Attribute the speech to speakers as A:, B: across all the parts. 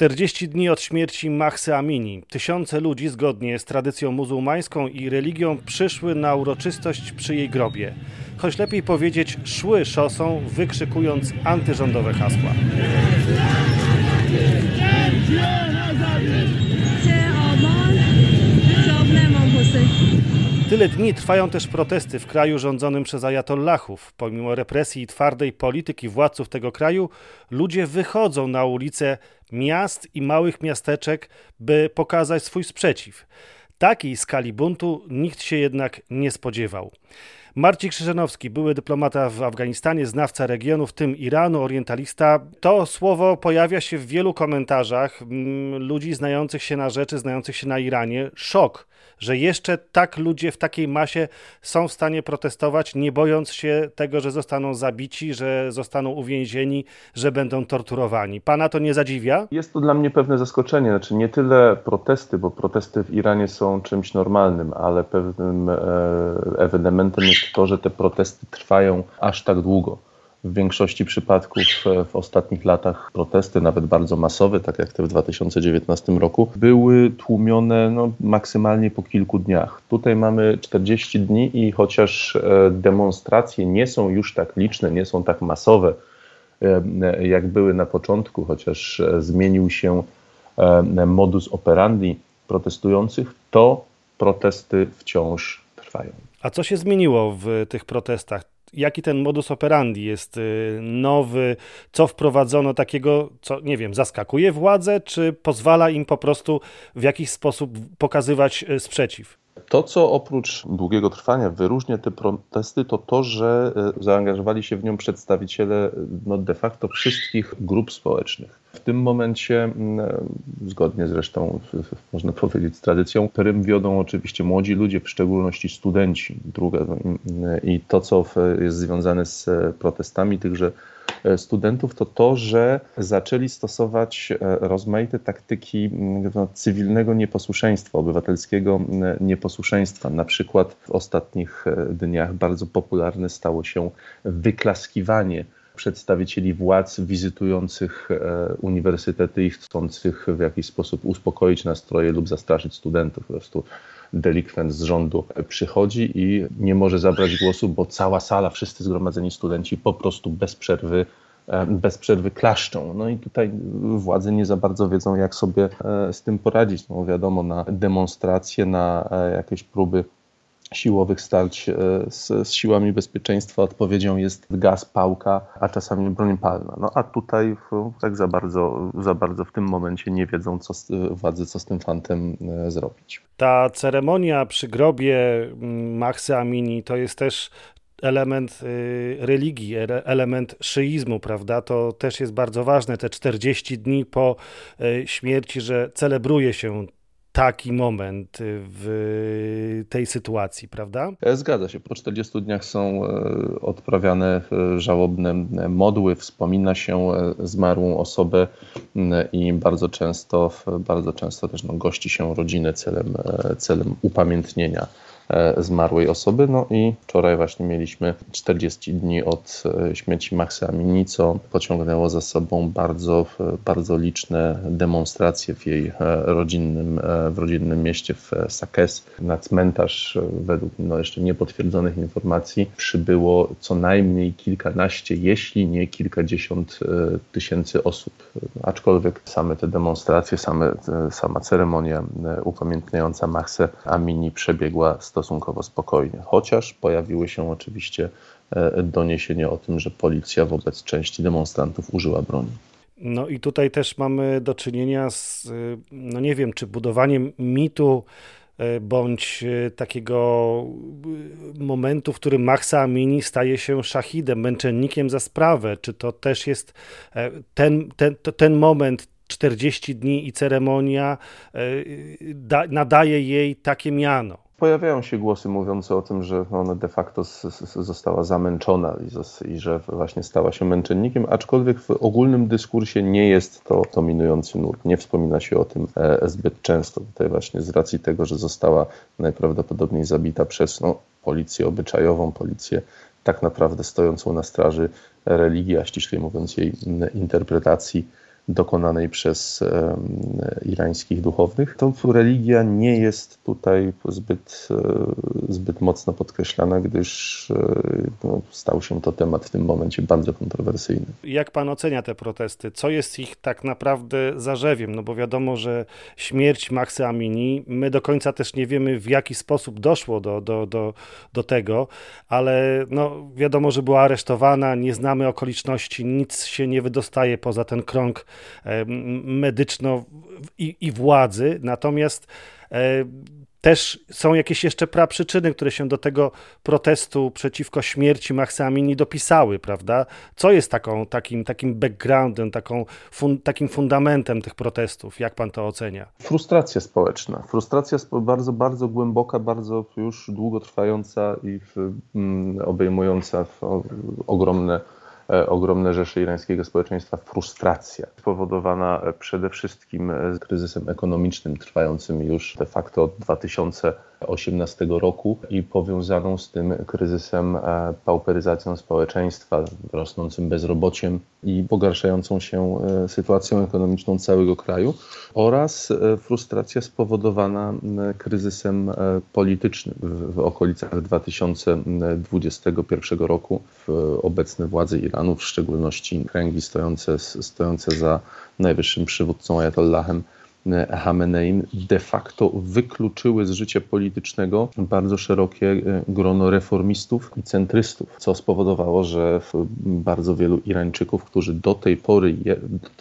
A: 40 dni od śmierci Mahsy Amini. Tysiące ludzi zgodnie z tradycją muzułmańską i religią przyszły na uroczystość przy jej grobie. Choć lepiej powiedzieć, szły szosą, wykrzykując antyrządowe hasła. Tyle dni trwają też protesty w kraju rządzonym przez ajatollahów. Pomimo represji i twardej polityki władców tego kraju, ludzie wychodzą na ulice miast i małych miasteczek, by pokazać swój sprzeciw. Takiej skali buntu nikt się jednak nie spodziewał. Marcin Krzyżanowski, były dyplomata w Afganistanie, znawca regionu, w tym Iranu, orientalista. To słowo pojawia się w wielu komentarzach mm, ludzi znających się na rzeczy, znających się na Iranie. Szok, że jeszcze tak ludzie w takiej masie są w stanie protestować, nie bojąc się tego, że zostaną zabici, że zostaną uwięzieni, że będą torturowani. Pana to nie zadziwia?
B: Jest to dla mnie pewne zaskoczenie. Znaczy nie tyle protesty, bo protesty w Iranie są czymś normalnym, ale pewnym e, ewenementem jest to, że te protesty trwają aż tak długo. W większości przypadków e, w ostatnich latach protesty, nawet bardzo masowe, tak jak te w 2019 roku, były tłumione no, maksymalnie po kilku dniach. Tutaj mamy 40 dni i chociaż e, demonstracje nie są już tak liczne, nie są tak masowe, e, jak były na początku, chociaż zmienił się modus operandi protestujących, to protesty wciąż trwają.
A: A co się zmieniło w tych protestach? Jaki ten modus operandi jest y, nowy? Co wprowadzono takiego, co nie wiem, zaskakuje władzę, czy pozwala im po prostu w jakiś sposób pokazywać y, sprzeciw?
B: To, co oprócz długiego trwania wyróżnia te protesty, to to, że e, zaangażowali się w nią przedstawiciele no, de facto wszystkich grup społecznych. W tym momencie, mm, e, zgodnie zresztą, można powiedzieć, z tradycją, prym wiodą oczywiście młodzi ludzie, w szczególności studenci. Druga, mm, I to, co jest związane z e, protestami tychże E, studentów, to to, że zaczęli stosować rozmaite taktyki mm, no, cywilnego nieposłuszeństwa, obywatelskiego mm, nieposłuszeństwa. Na przykład w ostatnich dniach bardzo popularne stało się wyklaskiwanie przedstawicieli władz wizytujących uniwersytety i chcących w jakiś sposób uspokoić nastroje lub zastraszyć studentów. Po prostu delikwent z rządu przychodzi i nie może zabrać głosu, bo cała sala, wszyscy zgromadzeni studenci po prostu bez przerwy e, bez przerwy klaszczą. No i tutaj władze nie za bardzo wiedzą, jak sobie e, z tym poradzić. No wiadomo, na demonstracje, na e, jakieś próby siłowych starć e, z, z, siłami bezpieczeństwa odpowiedzią jest gaz, pałka, a czasami broń palna. No a tutaj tak za bardzo, za bardzo w tym momencie nie wiedzą co, władzy, co z tym fantem e, zrobić.
A: Ta ceremonia przy grobie mm, Mahsy Amini to jest też element y, religii, element szyizmu, prawda? To też jest bardzo ważne. Te 40 dni po y, śmierci, że celebruje się taki moment w tej sytuacji, prawda?
B: E, zgadza się. Po 40 dniach są e, odprawiane e, żałobne modły, wspomina się zmarłą osobę i bardzo często, bardzo często też no, gości się rodzinę celem, celem upamiętnienia zmarłej osoby. No i wczoraj właśnie mieliśmy 40 dni od e, śmierci Maxy Amini, co pociągnęło za sobą bardzo, bardzo liczne demonstracje w jej e, rodzinnym, w rodzinnym mieście w Sakes. Na cmentarz, według no jeszcze niepotwierdzonych informacji, przybyło co najmniej kilkanaście, jeśli nie kilkadziesiąt tysięcy osób. Aczkolwiek same te demonstracje, same, sama ceremonia upamiętniająca Maxę Amini przebiegła 100 stosunkowo spokojnie, chociaż pojawiły się oczywiście e, doniesienia o tym, że policja wobec części demonstrantów użyła broni.
A: No i tutaj też mamy do czynienia z, e, no nie wiem, czy budowaniem mitu e, bądź takiego momentu, w którym Mahsa Amini staje się szachidem, męczennikiem za sprawę. Czy to też jest ten, ten, ten moment, 40 dni i ceremonia da, nadaje jej takie miano?
B: Pojawiają się głosy mówiące o tym, że ona de facto została zamęczona i, że właśnie stała się męczennikiem, aczkolwiek w ogólnym dyskursie nie jest to dominujący nurt. Nie wspomina się o tym e, zbyt często. Tutaj właśnie z racji tego, że została najprawdopodobniej zabita przez no, policję obyczajową, policję tak naprawdę stojącą na straży religii, a ściślej mówiąc jej interpretacji dokonanej przez irańskich duchownych, to religia nie jest tutaj zbyt, zbyt mocno podkreślana, gdyż no, stał się to temat w tym momencie bardzo kontrowersyjny.
A: Jak pan ocenia te protesty? Co jest ich tak naprawdę zarzewiem? No bo wiadomo, że śmierć Maxy Amini, my do końca też nie wiemy w jaki sposób doszło do, do, do, do tego, ale no, wiadomo, że była aresztowana, nie znamy okoliczności, nic się nie wydostaje poza ten krąg medyczno i, i władzy, natomiast też są jakieś jeszcze praprzyczyny, które się do tego protestu przeciwko śmierci Mahsamini dopisały, prawda? Co jest taką, takim, takim backgroundem, taką, fun, takim fundamentem tych protestów? Jak pan to ocenia?
B: Frustracja społeczna. Frustracja bardzo, bardzo głęboka, bardzo już długotrwająca i w, mm, obejmująca w, o, ogromne E, ogromne rzesze irańskiego społeczeństwa frustracja, spowodowana e, przede wszystkim e, kryzysem ekonomicznym trwającym już de facto od 2018 roku i powiązaną z tym kryzysem pauperyzacją społeczeństwa, rosnącym bezrobociem i pogarszającą się sytuacją ekonomiczną całego kraju oraz frustracja spowodowana kryzysem politycznym w, okolicach 2021 roku obecne władze Iranu w szczególności kręgi stojące, stojące za najwyższym przywódcą Ayatollahem Hameneim de facto wykluczyły z życia politycznego bardzo szerokie e, grono reformistów i centrystów, co spowodowało, że bardzo wielu Irańczyków, którzy do tej pory,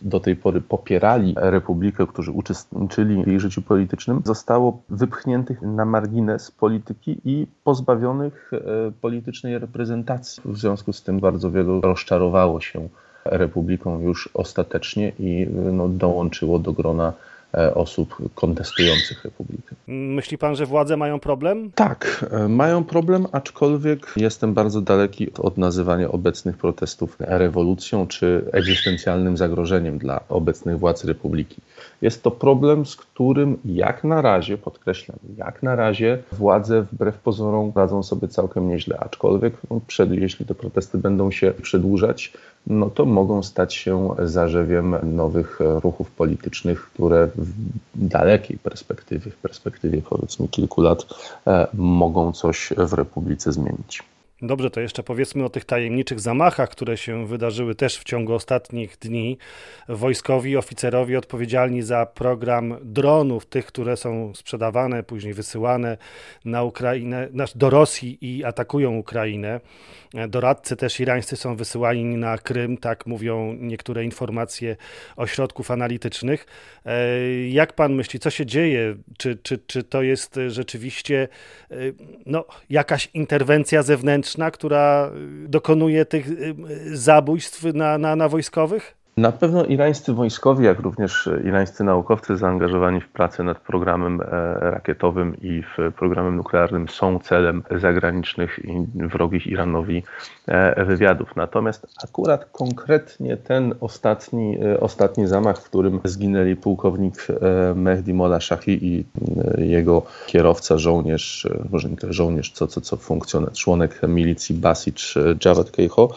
B: do tej pory popierali republikę, którzy uczestniczyli w jej życiu politycznym, zostało wypchniętych na margines polityki i pozbawionych e, politycznej reprezentacji. W związku z tym bardzo wielu rozczarowało się republiką już ostatecznie i no, dołączyło do grona E, osób kontestujących republikę.
A: Myśli pan, że władze mają problem?
B: Tak, e, mają problem, aczkolwiek jestem bardzo daleki od nazywania obecnych protestów rewolucją czy egzystencjalnym zagrożeniem dla obecnych władz republiki. Jest to problem, z którym jak na razie, podkreślam, jak na razie władze wbrew pozorom radzą sobie całkiem nieźle, aczkolwiek no, przed, jeśli te protesty będą się przedłużać, no to mogą stać się zarzewiem nowych ruchów politycznych, które w dalekiej perspektywie, w perspektywie powiedzmy kilku lat, e, mogą coś w Republice zmienić.
A: Dobrze, to jeszcze powiedzmy o tych tajemniczych zamachach, które się wydarzyły też w ciągu ostatnich dni. Wojskowi oficerowie odpowiedzialni za program dronów, tych, które są sprzedawane, później wysyłane na Ukrainę, do Rosji i atakują Ukrainę. Doradcy też irańscy są wysyłani na Krym, tak mówią niektóre informacje ośrodków analitycznych. E, jak pan myśli, co się dzieje? Czy, czy, czy to jest rzeczywiście e, no, jakaś interwencja zewnętrzna, która dokonuje tych e, zabójstw na, na, na wojskowych?
B: Na pewno irańscy wojskowi, jak również irańscy naukowcy zaangażowani w pracę nad programem e, rakietowym i w programem nuklearnym są celem zagranicznych i wrogich Iranowi wywiadów. Natomiast akurat konkretnie ten ostatni, e, ostatni zamach, w którym zginęli pułkownik Mehdi Mola Shahi i jego kierowca, żołnierz, może nie żołnierz, co, co, co funkcjoner, członek milicji Basic Javad Keiho,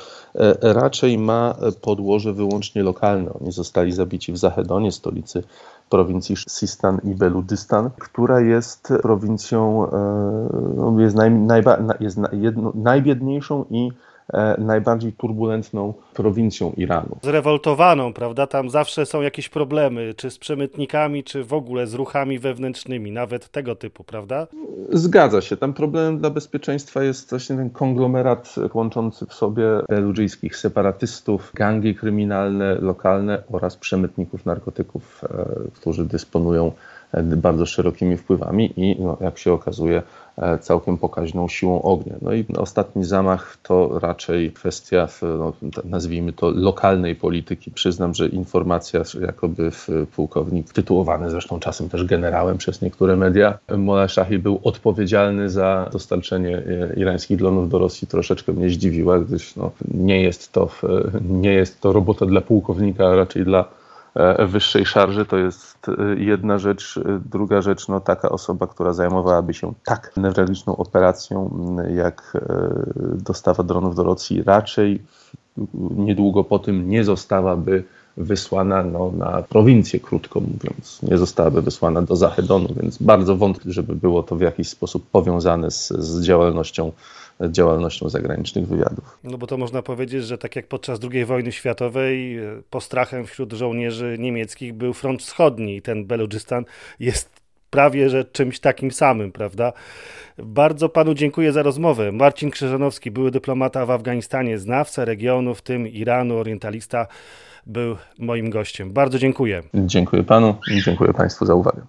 B: raczej ma podłoże wyłącznie lokalne. Oni zostali zabici w Zahedonie, stolicy prowincji Sistan i Beludystan, która jest prowincją, e, no, jest, naj, najba, jest jedno, najbiedniejszą i E, najbardziej turbulentną prowincją Iranu.
A: Zrewoltowaną, prawda? Tam zawsze są jakieś problemy, czy z przemytnikami, czy w ogóle z ruchami wewnętrznymi, nawet tego typu, prawda?
B: Zgadza się. Tam problemem dla bezpieczeństwa jest właśnie ten konglomerat łączący w sobie beludżyjskich separatystów, gangi kryminalne lokalne oraz przemytników narkotyków, e, którzy dysponują e, bardzo szerokimi wpływami i no, jak się okazuje E, całkiem pokaźną siłą ognia. No i ostatni zamach to raczej kwestia, no, nazwijmy to, lokalnej polityki. Przyznam, że informacja, jakoby pułkownik, tytułowany zresztą czasem też generałem przez niektóre media, Mola był odpowiedzialny za dostarczenie e, irańskich dronów do Rosji, troszeczkę mnie zdziwiła, gdyż no, nie, jest to, nie jest to robota dla pułkownika, a raczej dla E, wyższej szarży, to jest e, jedna rzecz. E, druga rzecz, no taka osoba, która zajmowałaby się tak newralgiczną operacją, jak dostawa dronów do Rosji, raczej niedługo po tym nie zostałaby wysłana no, na prowincję, krótko mówiąc. Nie zostałaby wysłana do Zachedonu, więc bardzo wątpię, żeby było to w jakiś sposób powiązane z, z działalnością działalnością zagranicznych wywiadów.
A: No bo to można powiedzieć, że tak jak podczas II wojny światowej postrachem wśród żołnierzy niemieckich był front wschodni i ten Beludżystan jest prawie że czymś takim samym, prawda? Bardzo panu dziękuję za rozmowę. Marcin Krzyżanowski, były dyplomata w Afganistanie, znawca regionu, w tym Iranu, orientalista, był moim gościem. Bardzo dziękuję.
B: Dziękuję panu i dziękuję państwu za uwagę.